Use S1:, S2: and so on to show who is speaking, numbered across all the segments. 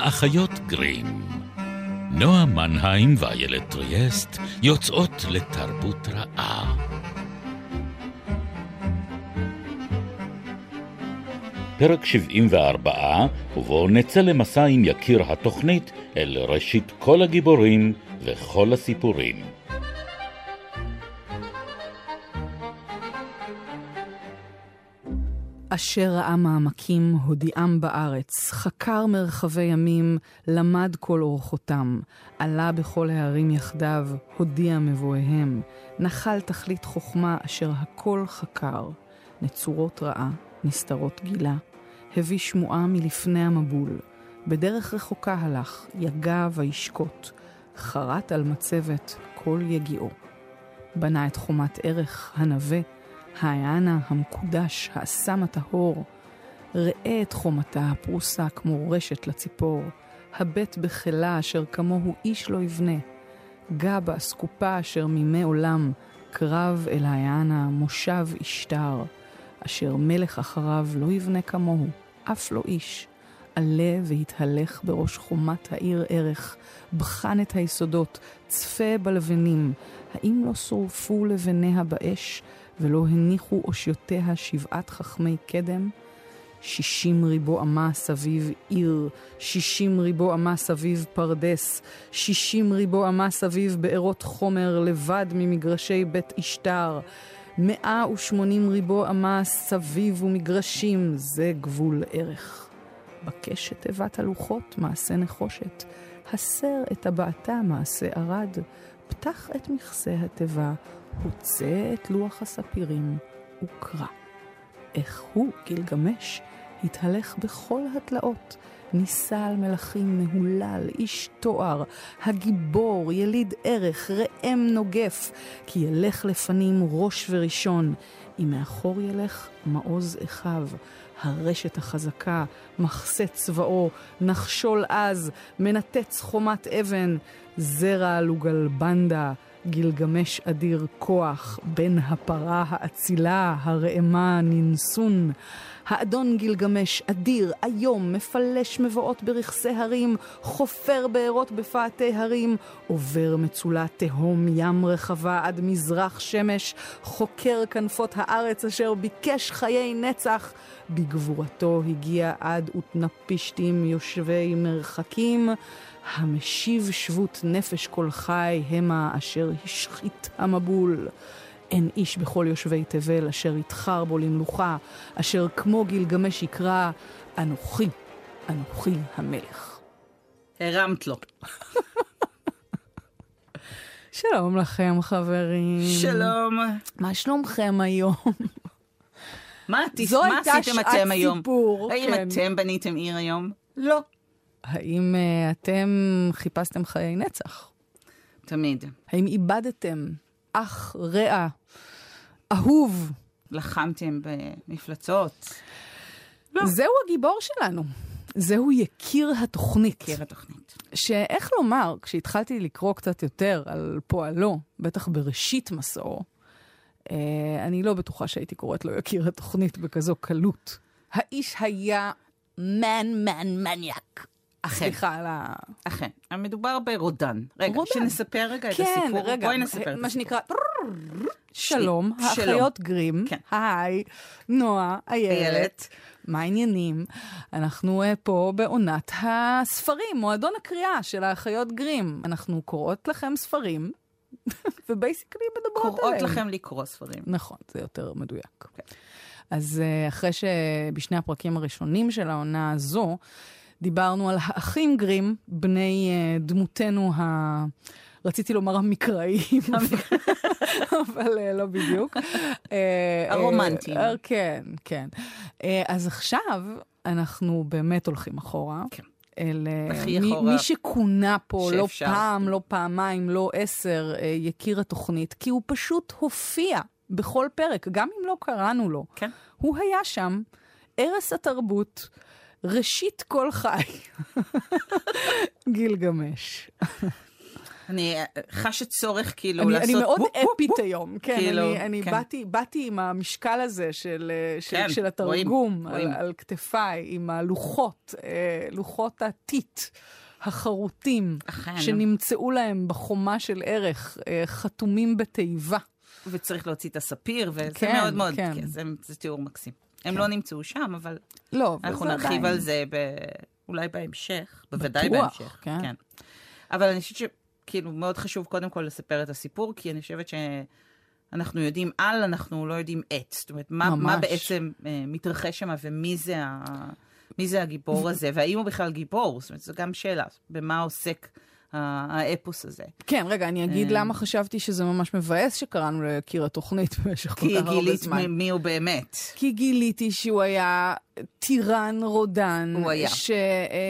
S1: האחיות גרים. נועה מנהיים ואיילת טריאסט יוצאות לתרבות רעה. פרק 74, ובו נצא למסע עם יקיר התוכנית אל ראשית כל הגיבורים וכל הסיפורים.
S2: אשר ראה מעמקים, הודיעם בארץ, חקר מרחבי ימים, למד כל אורחותם, עלה בכל הערים יחדיו, הודיע מבואיהם, נחל תכלית חוכמה אשר הכל חקר, נצורות רעה, נסתרות גילה, הביא שמועה מלפני המבול, בדרך רחוקה הלך, יגע וישקוט, חרט על מצבת כל יגיעו. בנה את חומת ערך, הנווה, העיאנה המקודש, האסם הטהור, ראה את חומתה הפרוסה כמו רשת לציפור, הבט בחילה אשר כמוהו איש לא יבנה, גע באסקופה אשר מימי עולם, קרב אל העיאנה, מושב אשתר, אשר מלך אחריו לא יבנה כמוהו, אף לא איש. עלה והתהלך בראש חומת העיר ערך, בחן את היסודות, צפה בלבנים, האם לא שורפו לבניה באש, ולא הניחו אושיותיה שבעת חכמי קדם? שישים ריבו אמה סביב עיר, שישים ריבו אמה סביב פרדס, שישים ריבו אמה סביב בארות חומר לבד ממגרשי בית אשתר. מאה ושמונים ריבו אמה סביב ומגרשים, זה גבול ערך. בקש את תיבת הלוחות, מעשה נחושת. הסר את טבעתה, מעשה ערד. פתח את מכסה התיבה, הוצא את לוח הספירים וקרא. איך הוא, גילגמש, התהלך בכל התלאות, נישא על מלכים מהולל, איש תואר, הגיבור, יליד ערך, ראם נוגף, כי ילך לפנים ראש וראשון, אם מאחור ילך מעוז אחיו, הרשת החזקה, מחסה צבאו, נחשול עז, מנתץ חומת אבן, זרע לוגלבנדה, גילגמש אדיר כוח, בן הפרה האצילה, הרעמה ננסון. האדון גילגמש, אדיר, היום, מפלש מבואות ברכסי הרים, חופר בארות בפאתי הרים, עובר מצולה תהום ים רחבה עד מזרח שמש, חוקר כנפות הארץ אשר ביקש חיי נצח. בגבורתו הגיע עד ותנפישתים יושבי מרחקים. המשיב שבות נפש כל חי המה אשר השחית המבול. אין איש בכל יושבי תבל אשר יתחר בו למלוכה, אשר כמו גילגמש יקרא, אנוכי, אנוכי המלך.
S3: הרמת לו.
S2: שלום לכם, חברים.
S3: שלום.
S2: מה שלומכם היום?
S3: מה, עשיתם אתם היום?
S2: סיפור,
S3: האם
S2: כן.
S3: אתם בניתם עיר היום? לא.
S2: האם uh, אתם חיפשתם חיי נצח?
S3: תמיד.
S2: האם איבדתם אח, רע, אהוב?
S3: לחמתם במפלצות. לא.
S2: זהו הגיבור שלנו. זהו יקיר התוכנית.
S3: מכיר התוכנית.
S2: שאיך לומר, כשהתחלתי לקרוא קצת יותר על פועלו, בטח בראשית מסעו, אה, אני לא בטוחה שהייתי קוראת לו יקיר התוכנית בכזו קלות. האיש היה מן מן מניאק.
S3: אכן.
S2: סליחה על ה...
S3: אכן. מדובר ברודן. רגע,
S2: רודן.
S3: שנספר רגע את
S2: כן,
S3: הסיפור.
S2: רגע,
S3: בואי נספר את
S2: מה. שנקרא, שלום. האחיות גרים,
S3: כן.
S2: היי, נועה, איילת,
S3: איילת.
S2: מה העניינים? אנחנו אה, פה בעונת הספרים, מועדון הקריאה של האחיות גרים. אנחנו קוראות לכם ספרים, ובייסיקלי מדברות עליהם.
S3: קוראות לכם לקרוא ספרים.
S2: נכון, זה יותר מדויק.
S3: כן.
S2: אז אה, אחרי שבשני הפרקים הראשונים של העונה הזו, דיברנו על האחים גרים, בני אה, דמותנו ה... רציתי לומר המקראיים, אבל אה, לא בדיוק. אה,
S3: הרומנטיים.
S2: כן, כן. אז עכשיו אנחנו באמת הולכים אחורה.
S3: כן.
S2: אל מי, מי שכונה פה לא. פעם, לא פעמיים, לא עשר, יקיר התוכנית, כי הוא פשוט הופיע בכל פרק, גם אם לא קראנו לו.
S3: כן.
S2: הוא היה שם, ערש התרבות, ראשית כל חי. גילגמש.
S3: אני אה, חשה צורך כאילו
S2: אני,
S3: לעשות...
S2: אני מאוד
S3: וופ,
S2: אפית
S3: וופ.
S2: היום, כן,
S3: כאילו,
S2: אני, אני
S3: כן.
S2: באתי, באתי עם המשקל הזה של, אה, של,
S3: כן,
S2: של התרגום
S3: רואים,
S2: על,
S3: רואים.
S2: על כתפיי, עם הלוחות, אה, לוחות הטיט. החרוטים,
S3: אכן.
S2: שנמצאו להם בחומה של ערך, חתומים בתיבה.
S3: וצריך להוציא את הספיר, וזה
S2: כן,
S3: מאוד מאוד,
S2: כן.
S3: כן, זה, זה תיאור מקסים. הם לא נמצאו שם, אבל
S2: לא,
S3: אנחנו נרחיב על זה ב... אולי בהמשך, בוודאי
S2: בטוח,
S3: בהמשך.
S2: כן.
S3: כן. אבל אני חושבת שכאילו מאוד חשוב קודם כל לספר את הסיפור, כי אני חושבת שאנחנו יודעים על, אנחנו לא יודעים את. זאת אומרת, מה, מה. בעצם אה, מתרחש שם ומי זה, ה... מי זה הגיבור הזה, והאם הוא בכלל גיבור? זאת אומרת, זו גם שאלה, במה עוסק האפוס הזה.
S2: כן, רגע, אני אגיד למה חשבתי שזה ממש מבאס שקראנו לקיר התוכנית במשך כל
S3: כי
S2: כך הרבה
S3: גילית
S2: זמן.
S3: מ- מי הוא באמת.
S2: כי גיליתי שהוא היה טירן רודן.
S3: הוא היה.
S2: ש...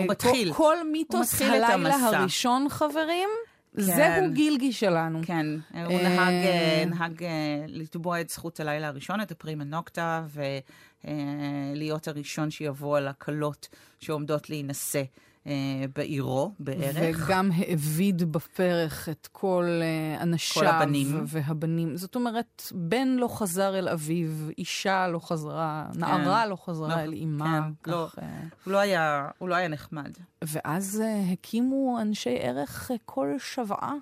S3: הוא מתחיל.
S2: כל, מיתוס הלילה. הראשון, חברים,
S3: כן.
S2: זהו גילגי שלנו.
S3: כן, הוא
S2: אה,
S3: נהג, אה, נהג אה, לתבוע את זכות הלילה הראשון, את הפרימה נוקטה, ולהיות הראשון שיבוא על הכלות שעומדות להינשא אה, בעירו בערך.
S2: וגם העביד בפרך את כל אה, אנשיו.
S3: כל הבנים.
S2: והבנים. זאת אומרת, בן לא חזר אל אביו, אישה לא חזרה, נערה לא חזרה
S3: לא,
S2: אל אמה.
S3: כן, לא.
S2: אה,
S3: הוא לא היה, הוא לא היה נחמד.
S2: ואז אה, הקימו אנשי ערך אה, כל שוועה.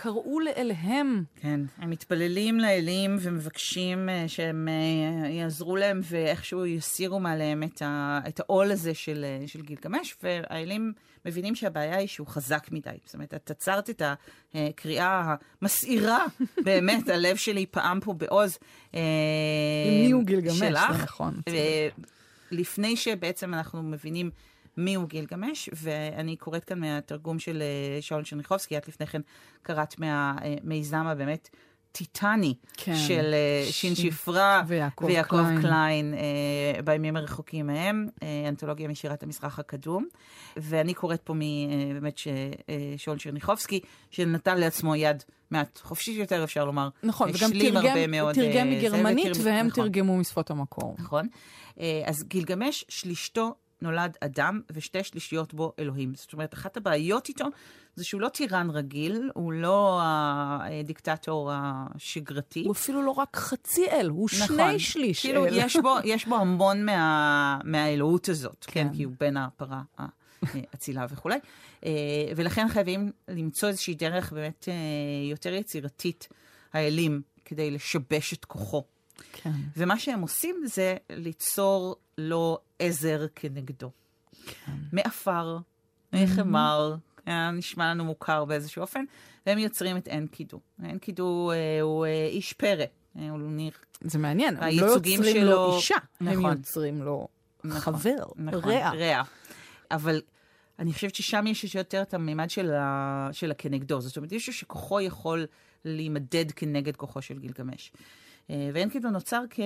S2: קראו לאליהם.
S3: כן, הם מתפללים לאלים ומבקשים אה, שהם אה, יעזרו להם ואיכשהו יסירו מעליהם את, ה, את העול הזה של, אה, של גילגמש, והאלים מבינים שהבעיה היא שהוא חזק מדי. זאת אומרת, את עצרת את הקריאה המסעירה, באמת, הלב שלי פעם פה בעוז.
S2: עם מי הוא גילגמש, זה
S3: שלך.
S2: נכון.
S3: לפני שבעצם אנחנו מבינים מי הוא גילגמש, ואני קוראת כאן מהתרגום של אה, שאול צ'רניחובסקי, את לפני כן קראת מהמיזם הבאמת טיטני
S2: כן.
S3: של אה, שין שפרה
S2: ויעקב
S3: ויעקב
S2: קליין.
S3: קליין אה, בימים הרחוקים מהם, אה, אנתולוגיה משירת המזרח הקדום. ואני קוראת פה אה, באמת ש- אה, שאול צ'רניחובסקי, שנתן לעצמו יד מעט חופשית יותר, אפשר לומר.
S2: נכון, וגם תרגם,
S3: מאוד,
S2: תרגם
S3: אה, זה,
S2: מגרמנית,
S3: ותרגם-
S2: והם
S3: נכון.
S2: תרגמו משפת המקור.
S3: נכון. אה, אז גילגמש, שלישתו נולד אדם, ושתי שלישיות בו אלוהים. זאת אומרת, אחת הבעיות איתו זה שהוא לא טירן רגיל, הוא לא הדיקטטור השגרתי.
S2: הוא אפילו לא רק חצי אל, הוא
S3: נכון.
S2: שני שליש
S3: כאילו,
S2: אל.
S3: יש בו, יש בו המון מה, מהאלוהות הזאת, כן,
S2: כן.
S3: כי הוא בן הפרה האצילה וכולי. אה, ולכן חייבים למצוא איזושהי דרך באמת אה, יותר יצירתית, האלים, כדי לשבש את כוחו.
S2: כן.
S3: ומה שהם עושים זה ליצור לו עזר כנגדו. מעפר, מחמר, היה נשמע לנו מוכר באיזשהו אופן, והם יוצרים את אנקידו. אנקידו אה, הוא אה, איש פרא. אה, הוא נראה
S2: זה מעניין, הם לא יוצרים
S3: שלו-
S2: לו אישה, הם
S3: נכון.
S2: יוצרים לו
S3: נכון,
S2: חבר,
S3: נכון,
S2: רע.
S3: רע. אבל אני חושבת ששם יש יותר את הממד של, ה... של הכנגדו. זאת אומרת, מישהו שכוחו יכול להימדד כנגד כוחו של גילגמש. אה, ואנקידו נוצר כ...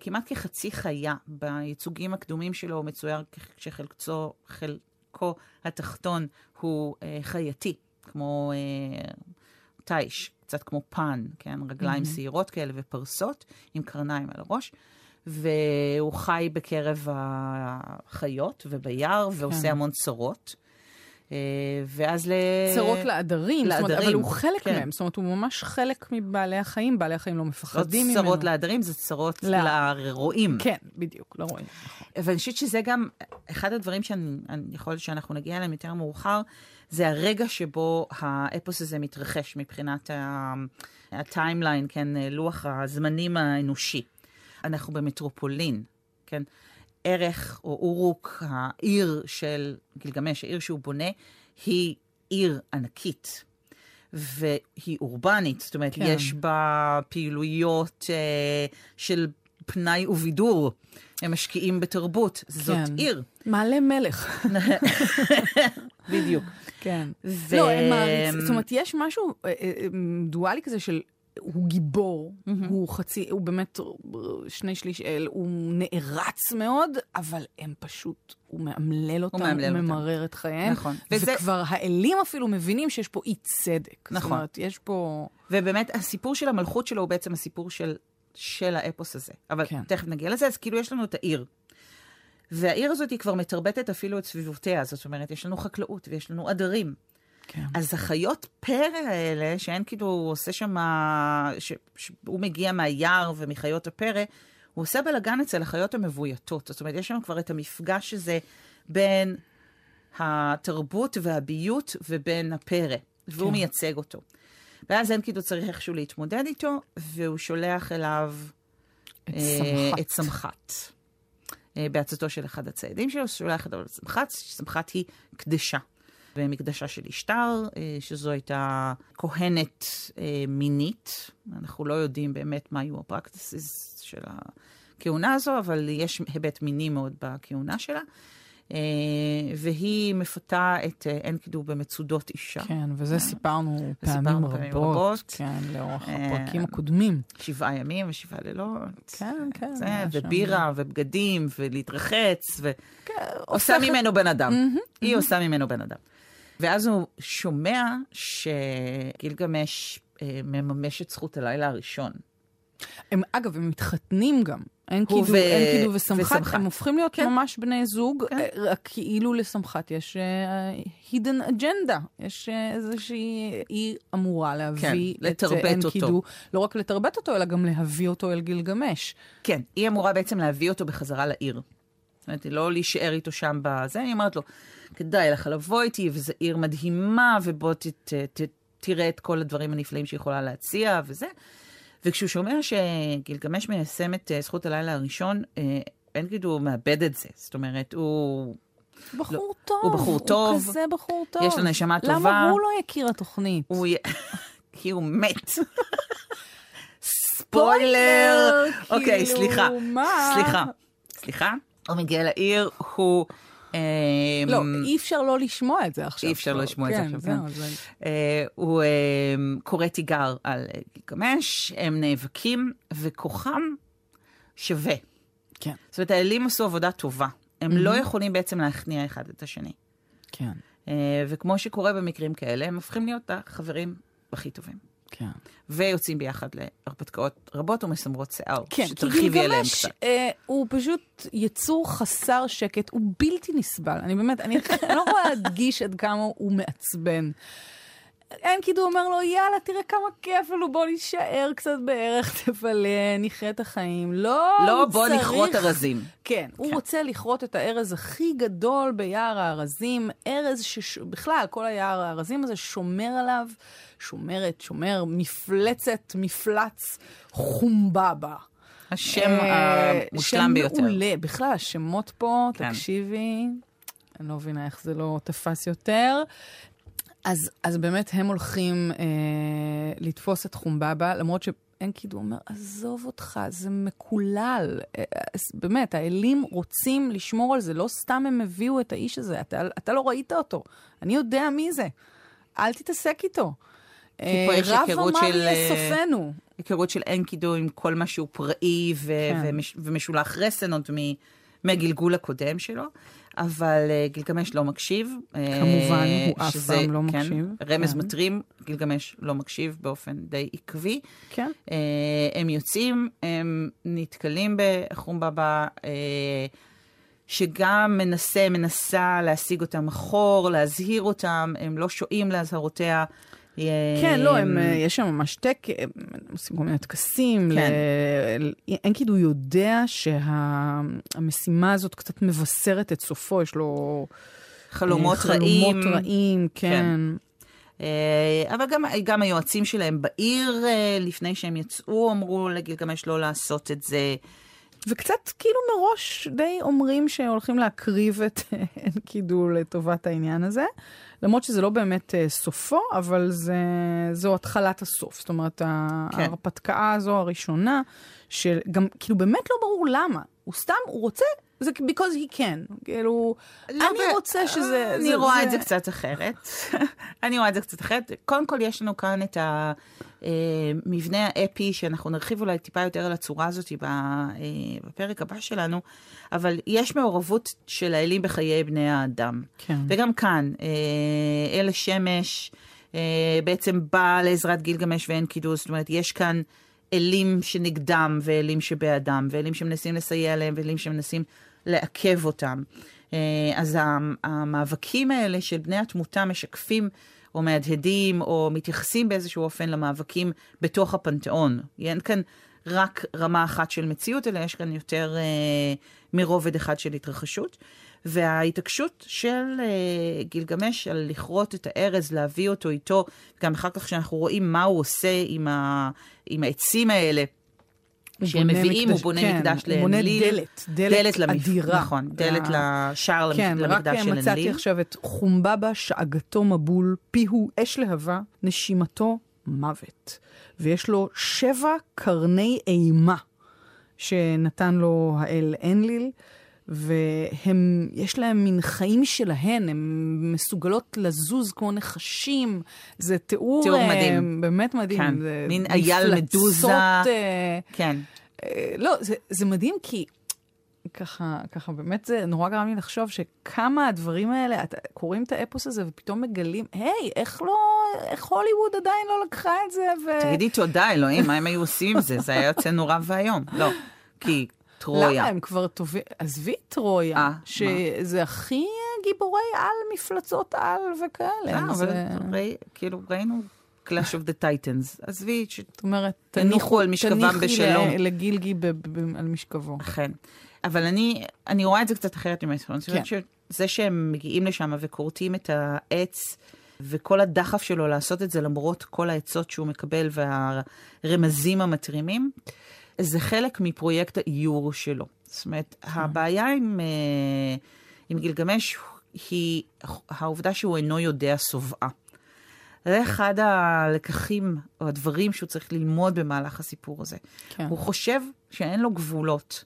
S3: כמעט כחצי חיה. בייצוגים הקדומים שלו הוא מצויר כשחלקו חלקו התחתון הוא אה, חייתי, כמו אה, תיש, קצת כמו פן, כן? רגליים
S2: מהמם.
S3: שעירות כאלה ופרסות, עם קרניים על הראש. והוא חי בקרב החיות וביער, ועושה
S2: כן.
S3: המון צרות. אה, ואז ל...
S2: צרות לעדרים, זאת אומרת, אבל
S3: לעדרים,
S2: הוא חלק
S3: כן.
S2: מהם, זאת אומרת, הוא ממש חלק מבעלי החיים, בעלי החיים לא
S3: לא
S2: מפחדים ממנו.
S3: צרות לעדרים, זה צרות
S2: לא.
S3: לרועים.
S2: כן, בדיוק, לא רואים.
S3: ואני חושבת שזה גם, אחד הדברים שאני אני- יכול להיות שאנחנו נגיע אליהם יותר מאוחר, זה הרגע שבו האפוס הזה מתרחש מבחינת הטיימליין, כן, לוח הזמנים האנושי. אנחנו במטרופולין, כן? ערך או אורוק, העיר של גילגמש, העיר שהוא בונה, היא עיר ענקית. והיא אורבנית, זאת אומרת,
S2: כן.
S3: יש בה פעילויות אה, של פנאי ובידור. הם משקיעים בתרבות, זאת
S2: כן.
S3: עיר.
S2: מעלה מלך.
S3: בדיוק.
S2: כן.
S3: ו-
S2: לא, הם מעריצים, זאת אומרת, יש משהו אה, אה, אה, דואלי כזה של... הוא גיבור, הוא חצי, הוא באמת שני שליש אל, הוא נערץ מאוד, אבל הם פשוט, הוא מאמלל אותם, הוא,
S3: מאמלל אותם.
S2: ממרר את חייהם.
S3: נכון. וזה-
S2: וכבר האלים אפילו מבינים שיש פה אי צדק.
S3: נכון.
S2: זאת אומרת, יש פה...
S3: ובאמת, הסיפור של המלכות שלו הוא בעצם הסיפור של, של האפוס הזה. אבל.
S2: כן.
S3: תכף נגיע לזה, אז כאילו יש לנו את העיר. והעיר הזאת היא כבר מתרבטת אפילו את סביבותיה, זאת אומרת, יש לנו חקלאות ויש לנו עדרים.
S2: כן.
S3: אז החיות פרא האלה, שאין כאילו, הוא עושה שם, שהוא מגיע מהיער ומחיות הפרא, הוא עושה בלאגן אצל החיות המבויתות. זאת אומרת, יש שם כבר את המפגש הזה בין התרבות והביות ובין הפרא, והוא
S2: כן.
S3: מייצג אותו. ואז אנקידו צריך איכשהו להתמודד איתו, והוא שולח אליו
S2: את
S3: אה,
S2: סמחת.
S3: את סמחת. אה, בעצתו של אחד הציידים שלו, שולח אותו לסמחת, סמחת היא קדשה. במקדשה של אשתר, אה, שזו הייתה כהנת אה, מינית. אנחנו לא יודעים באמת מה היו הפרקטיסס של הכהונה הזו, אבל יש היבט מיני מאוד בכהונה שלה. אה, והיא מפתה את אה, אנקידו במצודות אישה.
S2: כן, וזה סיפרנו פעמים
S3: וסיפרנו פעמים
S2: רבות.
S3: רבות.
S2: כן, לאורך הפרקים הקודמים.
S3: שבעה ימים ושבעה לילות.
S2: כן, כן.
S3: זה,
S2: היה שם.
S3: ובירה, ובגדים, ולהתרחץ, ו...
S2: כן,
S3: ממנו בן אדם. היא עושה ממנו בן אדם. ואז הוא שומע שגילגמש אה, מממש את זכות הלילה הראשון.
S2: הם, אגב, הם מתחתנים גם. אין קידו,
S3: ו-
S2: אין קידו וסמחת,
S3: וסמחת.
S2: הם הופכים להיות
S3: כן.
S2: ממש בני זוג,
S3: כן.
S2: אה, רק כאילו לסמחת יש uh, hidden agenda, יש uh, איזושהי, היא אמורה להביא
S3: כן,
S2: את אה,
S3: אותו.
S2: אנקידו, לא רק לתרבט אותו, אלא גם להביא אותו אל גילגמש.
S3: כן, היא אמורה בעצם להביא אותו בחזרה לעיר. זאת אומרת, לא להישאר איתו שם בזה, היא אומרת לו, כדאי לך לבוא איתי, וזו עיר מדהימה, ובוא ת, ת, ת, תראה את כל הדברים הנפלאים שהיא יכולה להציע, וזה. וכשהוא שומע שגילגמש מיישם את אה, זכות הלילה הראשון, אה, אנקיד הוא מאבד את זה. זאת אומרת, הוא...
S2: בחור טוב.
S3: הוא בחור טוב.
S2: הוא כזה בחור טוב.
S3: יש לו נשמה טובה.
S2: למה הוא לא יכיר התוכנית?
S3: הוא... כי הוא מת. ספוילר! אוקיי,
S2: כאילו,
S3: סליחה.
S2: מה?
S3: סליחה. סליחה. הוא מגיע לעיר, הוא... אמ,
S2: לא, אי אפשר לא לשמוע את זה עכשיו.
S3: אי אפשר לא לשמוע את זה עכשיו,
S2: כן.
S3: כן.
S2: זהו, זה-
S3: אה, הוא אמ, קורא תיגר על אה, גילגמש, הם נאבקים, וכוחם שווה.
S2: כן,
S3: זאת אומרת, האלים עשו עבודה טובה. הם לא יכולים בעצם להכניע אחד את השני.
S2: כן,
S3: אה, וכמו שקורה במקרים כאלה, הם הופכים להיות החברים הכי טובים.
S2: כן.
S3: ויוצאים ביחד להרפתקאות רבות ומסמרות שיער.
S2: כן,
S3: שתרחיבי
S2: גילגמש
S3: קצת.
S2: אה, הוא פשוט יצור חסר שקט, הוא בלתי נסבל. אני באמת, אני, אני לא יכולה להדגיש עד כמה הוא מעצבן. כאילו אומר לו, יאללה, תראה כמה כיף לנו, בוא נישאר קצת בערך, תבלה, נחיה את החיים. לא,
S3: לא,
S2: הוא
S3: בוא
S2: צריך...
S3: נכרות ארזים.
S2: כן, הוא
S3: כן.
S2: רוצה לכרות את הארז הכי גדול ביער הארזים, ארז שבכלל, כל היער הארזים הזה שומר עליו, שומרת, שומר, מפלצת, מפלץ, חומבבא.
S3: השם
S2: אה,
S3: המושלם
S2: שם
S3: ביותר.
S2: מעולה. בכלל, השמות פה,
S3: כן.
S2: תקשיבי, אני לא מבינה איך זה לא תפס יותר. אז, אז באמת הם הולכים אה, לתפוס את חומבבא, למרות שאנקידו אומר, עזוב אותך, זה מקולל. אה, אז באמת, האלים רוצים לשמור על זה, לא סתם הם הביאו את האיש הזה, אתה, אתה לא ראית אותו, אני יודע מי זה, אל תתעסק איתו.
S3: כי פה יש
S2: רב
S3: היכרות של, אה,
S2: סופנו.
S3: היכרות של אנקידו עם כל מה שהוא פראי ו-
S2: כן.
S3: ומש- ומשולח רסן עוד מ- מהגלגול הקודם שלו, אבל אה, גילגמש לא מקשיב. אה,
S2: כמובן, הוא אף
S3: שזה-
S2: פעם לא
S3: כן,
S2: מקשיב.
S3: רמז
S2: כן.
S3: מטרים, גילגמש לא מקשיב באופן די עקבי.
S2: כן.
S3: אה, הם יוצאים, הם נתקלים בחומבבא, שגם מנסה, מנסה להשיג אותם אחור, להזהיר אותם, הם לא שועים לאזהרותיה. אה,
S2: כן, לא, הם, אה, יש שם ממש טק, הם עושים כל מיני טקסים.
S3: כן.
S2: אין כאילו יודע שהמשימה הזאת קצת מבשרת את סופו, יש לו...
S3: חלומות
S2: אה,
S3: רעים.
S2: חלומות רעים, כן.
S3: כן. אה, אבל גם, גם היועצים שלהם בעיר, אה, לפני שהם יצאו, אמרו לגילגמש לא לעשות את זה.
S2: וקצת כאילו מראש די אומרים שהולכים להקריב את אנקידו לטובת העניין הזה. למרות שזה לא באמת אה, סופו, אבל זה, זו התחלת הסוף. זאת אומרת,
S3: כן.
S2: ההרפתקה הזו הראשונה, שגם כאילו באמת לא ברור למה. הוא סתם, הוא רוצה, זה because he can. כאילו, אני
S3: ב-
S2: רוצה שזה...
S3: אני
S2: זה-
S3: רואה את זה קצת אחרת. אני רואה את זה קצת אחרת. קודם כל, יש לנו כאן את המבנה האפי, שאנחנו נרחיב אולי טיפה יותר על הצורה הזאת אה, בפרק הבא שלנו, אבל יש מעורבות של האלים בחיי בני האדם.
S2: כן.
S3: וגם כאן, אה, אל השמש אה, בעצם בא לעזרת גילגמש ואנקידוס, זאת אומרת, יש כאן אלים שנגדם ואלים שבעדם, ואלים שמנסים לסייע להם ואלים שמנסים לעכב אותם. אה, אז המאבקים האלה של בני התמותה משקפים או מהדהדים, או מתייחסים באיזשהו אופן למאבקים בתוך הפנתיאון. אין כאן רק רמה אחת של מציאות, אלא יש כאן יותר אה, מרובד אחד של התרחשות. וההתעקשות של אה, גילגמש על לכרות את הארז, להביא אותו איתו, גם אחר כך כשאנחנו רואים מה הוא עושה עם, ה, עם העצים האלה, שהם מביאים, הוא בונה
S2: כן,
S3: מקדש
S2: הוא בונה
S3: לאנליל.
S2: דלת, דלת
S3: למפ-
S2: אדירה.
S3: נכון, דלת לשער
S2: כן,
S3: למקדש
S2: רק
S3: של
S2: מצאתי
S3: אנליל.
S2: עכשיו את חומבבא, שאגתו מבול, פיהו אש להבה, נשימתו מוות. ויש לו שבע קרני אימה שנתן לו האל אנליל, והם, יש להם מין חיים שלהן, הן מסוגלות לזוז כמו נחשים. זה תיאור,
S3: תיאור
S2: אה,
S3: מדהים.
S2: באמת מדהים.
S3: כן,
S2: זה
S3: מין אייל מדוזה.
S2: אה,
S3: כן.
S2: אה, לא, זה, זה מדהים כי ככה, ככה באמת זה נורא גרם לי לחשוב שכמה הדברים האלה, את, קוראים את האפוס הזה ופתאום מגלים, היי, איך לא, איך הוליווד עדיין לא לקחה את זה? ו...
S3: תגידי תודה, אלוהים, מה הם היו עושים עם זה? זה היה יוצא נורא ואיום. לא, כי טרויה.
S2: למה הם כבר טובים? עזבי טרויה,
S3: אה,
S2: שזה הכי גיבורי על, מפלצות על וכאלה.
S3: אה, אבל
S2: זה-
S3: ראי- כאילו, ראינו Clash of the Titans. עזבי,
S2: זאת אומרת,
S3: תניחו על משכבם
S2: תניחי
S3: בשלום.
S2: ל- לגילגי ב- ב- על משכבו.
S3: אכן. אבל אני, אני רואה את זה קצת אחרת. אני
S2: כן.
S3: חושבת שזה שהם מגיעים לשם וכורתים את העץ, וכל הדחף שלו לעשות את זה למרות כל העצות שהוא מקבל והרמזים המתרימים, זה חלק מפרויקט האיור שלו. זאת אומרת, הבעיה עם, אה, עם גילגמש היא העובדה שהוא אינו יודע שובעה. זה אחד הלקחים או הדברים שהוא צריך ללמוד במהלך הסיפור הזה.
S2: כן.
S3: הוא חושב שאין לו גבולות,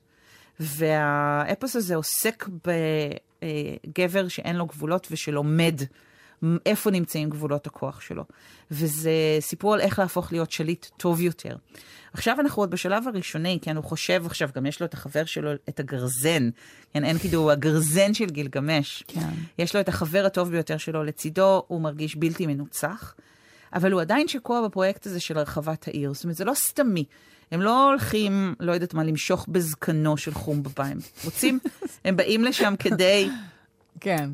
S3: והאפוס הזה עוסק בגבר שאין לו גבולות ושלומד איפה נמצאים גבולות הכוח שלו. וזה סיפור על איך להפוך להיות שליט טוב יותר. עכשיו אנחנו עוד בשלב הראשוני, כן, הוא חושב עכשיו, גם יש לו את החבר שלו, את הגרזן, כן, אין כאילו, הגרזן של גילגמש.
S2: כן.
S3: יש לו את החבר הטוב ביותר שלו לצידו, הוא מרגיש בלתי מנוצח, אבל הוא עדיין שקוע בפרויקט הזה של הרחבת העיר. זאת אומרת, זה לא סתמי. הם לא הולכים, לא יודעת מה, למשוך בזקנו של חומבבא. הם רוצים, הם באים לשם כדי
S2: כן.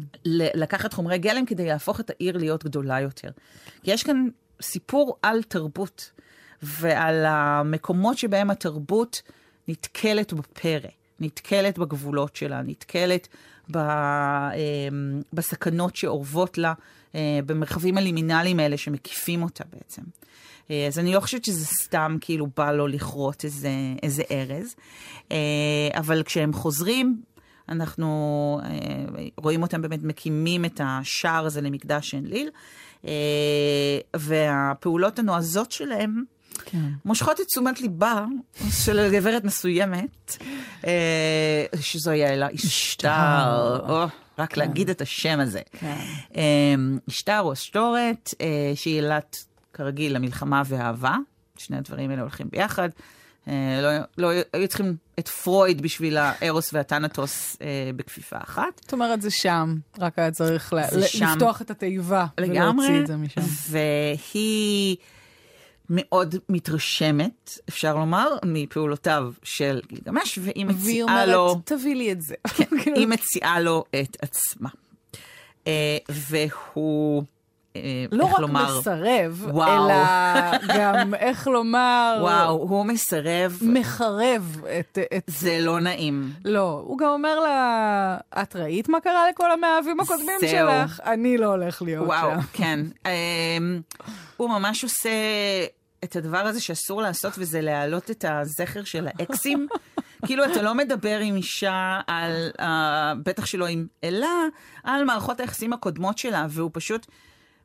S3: לקחת חומרי גלם כדי להפוך את העיר להיות גדולה יותר. כי יש כאן סיפור על תרבות, ועל המקומות שבהם התרבות נתקלת בפרא, נתקלת בגבולות שלה, נתקלת ב, אה, בסכנות שאורבות לה, אה, במרחבים הלימינליים האלה שמקיפים אותה בעצם. אה, אז אני לא חושבת שזה סתם כאילו בא לו לכרות איזה, איזה ארז, אה, אבל כשהם חוזרים, אנחנו אה, רואים אותם באמת מקימים את השער הזה למקדש אנליל, אה, והפעולות הנועזות שלהם
S2: כן.
S3: מושכות את תשומת ליבה של גברת מסוימת, אה, שזו יעלה אשתר, רק להגיד את השם הזה.
S2: כן.
S3: אשתר או אשתורת, שהיא ילת, כרגיל, למלחמה ואהבה. שני הדברים האלה הולכים ביחד. אה, לא, לא היו צריכים את פרויד בשביל הארוס והטנטוס אה, בכפיפה אחת.
S2: זאת אומרת, זה שם, רק היה צריך ל-
S3: זה
S2: ל-
S3: שם.
S2: לפתוח את התיבה
S3: לגמרי,
S2: ולהוציא את זה משם.
S3: והיא מאוד מתרשמת, אפשר לומר, מפעולותיו של גילגמש, והיא
S2: והיא
S3: מציעה לו,
S2: אומרת, תביא לי את זה. כאילו,
S3: היא מציעה לו את עצמה. אה, והוא,
S2: לא
S3: איך
S2: רק
S3: לומר,
S2: מסרב,
S3: וואו.
S2: אלא גם, איך לומר,
S3: וואו, הוא מסרב,
S2: מחרב את... את...
S3: זה לא נעים.
S2: לא, הוא גם אומר לה, את ראית מה קרה לכל המאהבים הקודמים
S3: זהו.
S2: שלך? אני לא הולך להיות
S3: וואו,
S2: שם.
S3: כן. אמ, הוא ממש עושה את הדבר הזה שאסור לעשות, וזה להעלות את הזכר של האקסים. כאילו, אתה לא מדבר עם אישה על, uh, בטח שלא עם אלה, על מערכות היחסים הקודמות שלה, והוא פשוט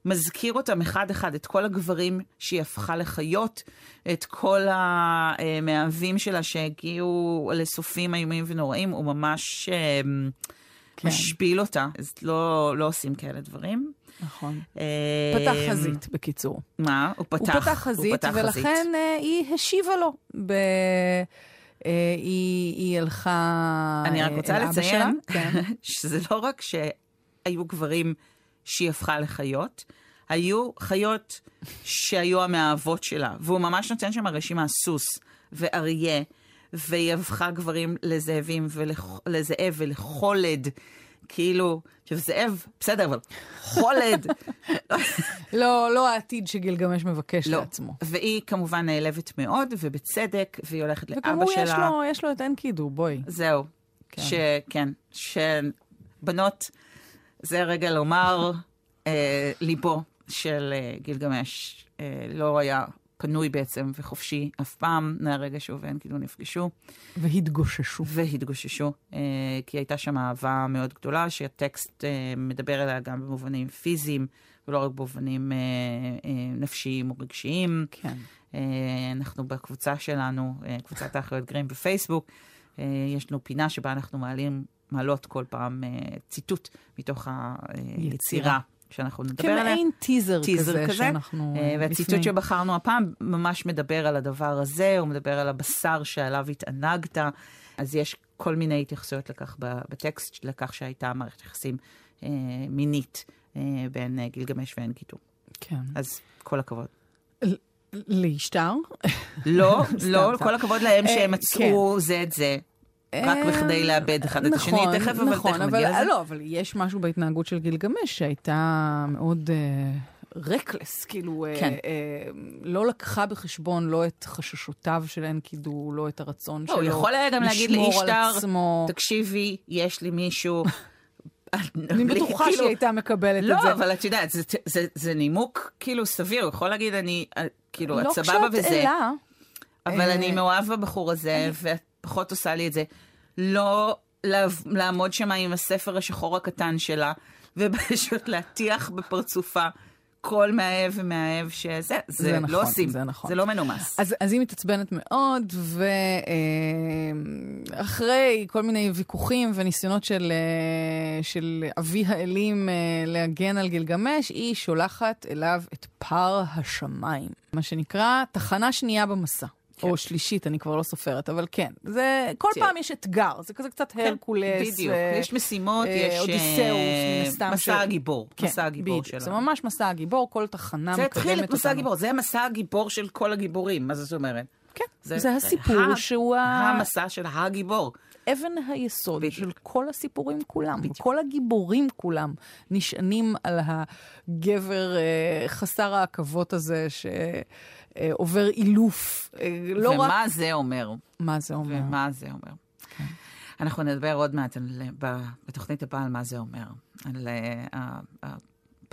S3: מזכיר אותם אחד-אחד, את כל הגברים שהיא הפכה לחיות, את כל המאהבים שלה שהגיעו לסופים איומים ונוראים, הוא ממש um,
S2: כן.
S3: משפיל אותה. אז לא, לא עושים כאלה דברים.
S2: נכון.
S3: אה,
S2: פתח חזית, בקיצור.
S3: מה? הוא פתח.
S2: הוא פתח חזית,
S3: פתח
S2: ולכן אה, היא השיבה לו. ב... אה, היא, היא הלכה
S3: אני רק
S2: אה,
S3: רוצה לציין.
S2: כן.
S3: שזה לא רק שהיו גברים שהיא הפכה לחיות, היו חיות שהיו המאהבות שלה, והוא ממש נותן שם רשימה סוס ואריה, והיא הפכה גברים לזאבים ולזאב ולחולד. כאילו, עכשיו זאב, בסדר, אבל חולד.
S2: לא, לא העתיד שגילגמש מבקש
S3: לא.
S2: לעצמו.
S3: והיא כמובן נעלבת מאוד, ובצדק, והיא הולכת לאבא
S2: וגם הוא
S3: שלה.
S2: יש לו, יש לו את אנקידו, בואי.
S3: זהו.
S2: כן.
S3: שכן, שבנות, זה רגע לומר, אה, ליבו של אה, גילגמש אה, לא היה פנוי בעצם וחופשי אף פעם, מהרגע שהוא ואנקידו נפגשו
S2: והתגוששו.
S3: והתגוששו, אה, כי הייתה שם אהבה מאוד גדולה, שהטקסט אה, מדבר עליה גם במובנים פיזיים, ולא רק במובנים אה, אה, נפשיים או רגשיים.
S2: כן.
S3: אה, אנחנו בקבוצה שלנו, אה, קבוצת האחיות גרים בפייסבוק, אה, יש לנו פינה שבה אנחנו מעלים, מעלות כל פעם אה, ציטוט מתוך היצירה שאנחנו נדבר עליה.
S2: כמעין טיזר,
S3: טיזר
S2: כזה,
S3: כזה.
S2: שאנחנו...
S3: אה,
S2: אה,
S3: והציטוט
S2: לפני.
S3: שבחרנו הפעם ממש מדבר על הדבר הזה, הוא מדבר על הבשר שעליו התענגת, אז יש כל מיני התייחסויות לכך בטקסט, לכך שהייתה מערכת יחסים אה, מינית אה, בין אה, גילגמש ואנקיטו.
S2: כן.
S3: אז כל הכבוד.
S2: להשטר.
S3: לא, לא. כל הכבוד להם שהם מצאו זה את זה. רק
S2: אה,
S3: בכדי לאבד אחד את השני,
S2: נכון,
S3: תכף, אבל
S2: נכון,
S3: תכף נגיע לזה.
S2: לא, אבל יש משהו בהתנהגות של גילגמש שהייתה מאוד רקלס, כאילו, אה,
S3: כן.
S2: אה, לא לקחה בחשבון לא את חששותיו של אנקידו, לא את הרצון
S3: לא,
S2: שלו
S3: הוא יכול היה גם להגיד
S2: לשמור על
S3: לאישטר,
S2: עצמו.
S3: תקשיבי, יש לי מישהו...
S2: אני בטוחה
S3: כאילו-
S2: שהיא הייתה מקבלת את
S3: לא,
S2: זה.
S3: אבל את יודעת, זה- זה- זה נימוק כאילו סביר, הוא יכול להגיד, אני, אה, כאילו, את
S2: לא
S3: סבבה
S2: כשאת
S3: בזה,
S2: אלה,
S3: אבל
S2: אה,
S3: אני מאוהב בבחור הזה, ואת פחות עושה לי את זה. לא לעמוד שם עם הספר השחור הקטן שלה, ופשוט להטיח בפרצופה כל מאהב ומאהב שזה, זה
S2: זה נכון,
S3: לא עושים,
S2: זה נכון.
S3: זה לא מנומס.
S2: אז, אז היא מתעצבנת מאוד, ואחרי כל מיני ויכוחים וניסיונות של, אה, של אבי האלים אה, להגן על גילגמש, היא שולחת אליו את פר השמיים, מה שנקרא תחנה שנייה במסע.
S3: כן.
S2: או שלישית, אני כבר לא סופרת, אבל כן. זה, כל
S3: תראה.
S2: פעם יש אתגר, זה כזה קצת הרקולס.
S3: בדיוק,
S2: ו-
S3: יש משימות,
S2: אה,
S3: יש...
S2: אודיסאוס,
S3: אה,
S2: מן הסתם,
S3: מסע
S2: של-
S3: הגיבור,
S2: כן,
S3: מסע הגיבור
S2: בדיוק.
S3: שלנו.
S2: זה ממש מסע הגיבור, כל תחנה
S3: זה
S2: מקדמת אותנו.
S3: התחיל את מסע הגיבור, זה המסע הגיבור של כל הגיבורים, מה זאת אומרת?
S2: כן,
S3: זה-
S2: זה, הסיפור
S3: ה-
S2: שהוא ה...
S3: המסע של הגיבור.
S2: אבן היסוד
S3: בדיוק.
S2: של כל הסיפורים כולם,
S3: בדיוק.
S2: כל הגיבורים כולם נשענים על הגבר אה, חסר העכבות הזה שעובר אילוף. אה, לא רק...
S3: ומה זה אומר?
S2: מה זה אומר?
S3: ומה זה אומר? אנחנו נדבר עוד מעט על, ב- בתוכנית הבאה על מה זה אומר, על אה,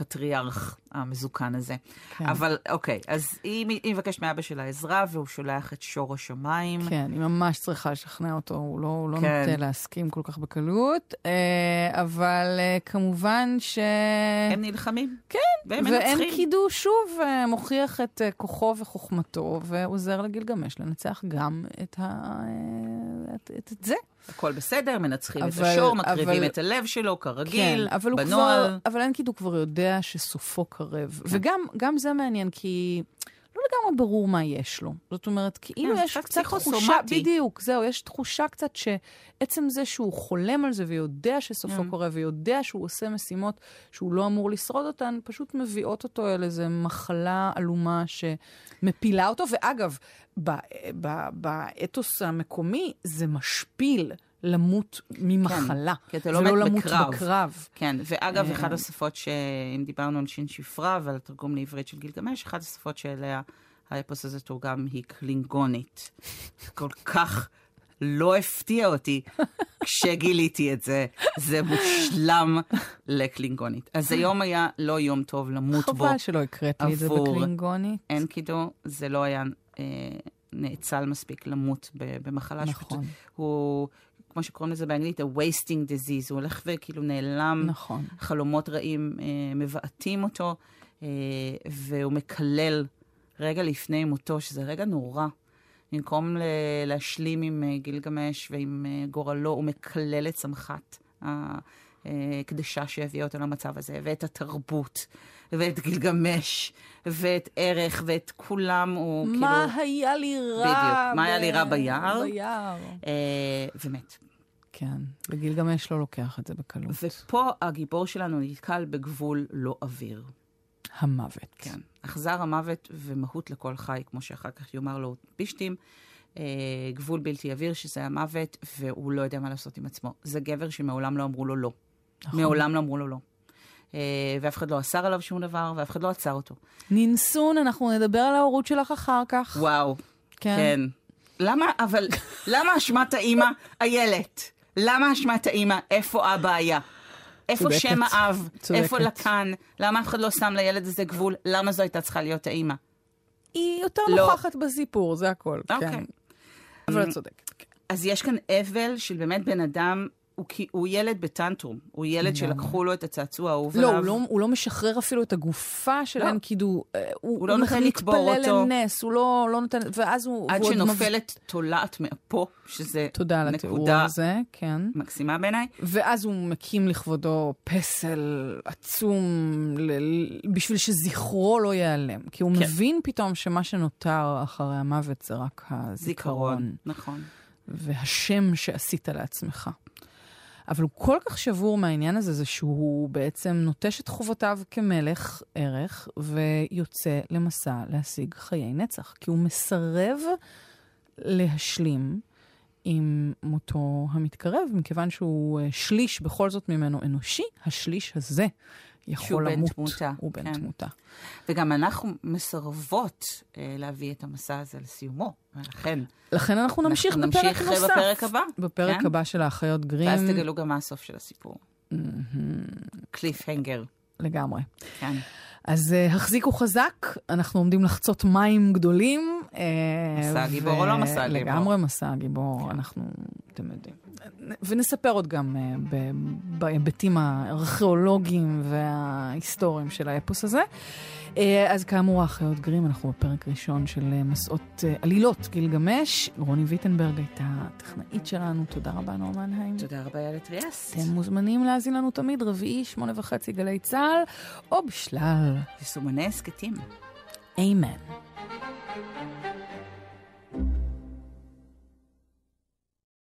S3: הפטריארך המזוקן הזה.
S2: כן.
S3: אבל אוקיי, אז היא, היא מבקשת מאבא שלה עזרה, והוא שולח את שור השמיים.
S2: כן, היא ממש צריכה לשכנע אותו, הוא לא, הוא לא
S3: כן.
S2: נוטה להסכים כל כך בקלות, אה, אבל אה, כמובן ש...
S3: הם נלחמים.
S2: כן,
S3: והם
S2: ואין
S3: מנצחים.
S2: קידו שוב אה, מוכיח את כוחו וחוכמתו, ועוזר לגילגמש לנצח גם את, ה... את, את, את זה.
S3: הכל בסדר, מנצחים את
S2: אבל-
S3: השור, מקריבים
S2: אבל-
S3: את הלב שלו, כרגיל,
S2: כן, אבל
S3: בנוהל.
S2: כבר, אבל אנקיד הוא כבר יודע שסופו קרב. וגם גם זה מעניין, כי לא לגמרי ברור מה יש לו. זאת אומרת, כאילו
S3: כן,
S2: יש
S3: קצת
S2: תחושה. בדיוק, זהו, יש תחושה קצת שעצם זה שהוא חולם על זה ויודע שסופו
S3: כן.
S2: קרב, ויודע שהוא עושה משימות שהוא לא אמור לשרוד אותן, פשוט מביאות אותו אל איזו מחלה עלומה שמפילה אותו. ואגב, באתוס המקומי זה משפיל. למות ממחלה,
S3: כי אתה לא מת
S2: למות
S3: בקרב.
S2: בקרב.
S3: כן, ואגב,
S2: אה,
S3: אחת השפות שאם דיברנו על שין שפרה ועל התרגום לעברית של גילגמש, אחת השפות שאליה האפוס הזה תורגם היא קלינגונית. כל כך לא הפתיע אותי כשגיליתי את זה. זה מושלם לקלינגונית. אז היום היה לא יום טוב למות בו.
S2: חבל שלא הקראת לי את זה בקלינגונית.
S3: אנקידו, זה לא היה אה, נאצל מספיק למות במחלה
S2: נכון.
S3: הוא, כמו שקוראים לזה באנגלית, a wasting disease, הוא הולך וכאילו נעלם,
S2: נכון.
S3: חלומות רעים אה, מבעטים אותו, אה, והוא מקלל רגע לפני מותו, שזה רגע נורא. במקום להשלים עם אה, גילגמש ועם אה, גורלו, הוא מקלל את צמחת הקדשה שהביאה אותו למצב הזה, ואת התרבות, ואת גילגמש, ואת ערך, ואת כולם, הוא כאילו...
S2: מה היה לי רע?
S3: בדיוק, מה היה
S2: ב-
S3: לי רע ביער?
S2: ביער.
S3: אה, ומת.
S2: כן, וגילגמש לא לוקח את זה בקלות.
S3: ופה הגיבור שלנו נתקל בגבול לא אוויר.
S2: המוות.
S3: כן. אכזר המוות ומהות לכל חי, כמו שאחר כך יאמר לו בישטים. אה, גבול בלתי עביר, שזה המוות, והוא לא יודע מה לעשות עם עצמו. זה גבר שמעולם לא אמרו לו לא. נכון. מעולם לא אמרו לו לא. אה, ואף אחד לא אסר עליו שום דבר, ואף אחד לא עצר אותו.
S2: נינסון, אנחנו נדבר על ההורות שלך אחר כך.
S3: וואו. כן. כן. למה, אבל, למה אשמת האימא? איילת. למה אשמת האימא? איפה אבא היה? איפה צודקת, שם האב? צודקת. איפה לקן? למה אף אחד לא שם לילד הזה גבול? למה זו הייתה צריכה להיות האימא?
S2: היא יותר לא. נוכחת בסיפור, זה הכל. אוקיי. כן. אבל את צודקת. כן.
S3: אז יש כאן אבל של באמת בן אדם הוא, הוא ילד בטנטרום, הוא ילד שלקחו לו את הצעצוע האהוב
S2: לא, עליו. לא, הוא לא, הוא לא משחרר אפילו את הגופה של לא. אנקידו. הוא,
S3: הוא, הוא לא נותן לקבור אותו. הוא
S2: מתפלל לנס, הוא לא, לא נותן, ואז הוא...
S3: עד שנופלת מב... תולעת מאפו, שזה
S2: תודה על התיאור הזה, כן.
S3: מקסימה בעיניי.
S2: ואז הוא מקים לכבודו פסל עצום, ל... בשביל שזכרו לא ייעלם. כי הוא כן. מבין פתאום שמה שנותר אחרי המוות זה רק הזיכרון. זיכרון,
S3: נכון.
S2: והשם שעשית לעצמך. אבל הוא כל כך שבור מהעניין הזה, זה שהוא בעצם נוטש את חובותיו כמלך ערך, ויוצא למסע להשיג חיי נצח. כי הוא מסרב להשלים עם מותו המתקרב, מכיוון שהוא אה, שליש בכל זאת ממנו אנושי, השליש הזה יכול למות. שהוא בן תמותה. הוא בן כן. תמותה.
S3: וגם אנחנו מסרבות אה, להביא את המסע הזה לסיומו, ולכן...
S2: לכן אנחנו נמשיך אנחנו בפרק נמשיך נוסף.
S3: בפרק הבא.
S2: בפרק כן? הבא של האחיות גרים.
S3: ואז תגלו גם מה הסוף של הסיפור. קליף הנגר.
S2: לגמרי. כן. אז uh, החזיקו חזק, אנחנו עומדים לחצות מים גדולים.
S3: Uh, מסע הגיבור ו... או לא מסע הגיבור?
S2: לגמרי מסע הגיבור, כן. אנחנו, אתם יודעים. ונספר עוד גם uh, בהיבטים הארכיאולוגיים וההיסטוריים של האפוס הזה. אה, אז כאמור, האחיות גרים, אנחנו בפרק ראשון של אה, מסעות אה, עלילות גילגמש. רוני ויטנברג הייתה הטכנאית שלנו. תודה רבה, נורמן היים.
S3: תודה רבה, ילד ריאסט.
S2: אתם מוזמנים להאזין לנו תמיד, רביעי, שמונה וחצי גלי צה"ל, או בשלל.
S3: יישומני הסכתים.
S2: אמן.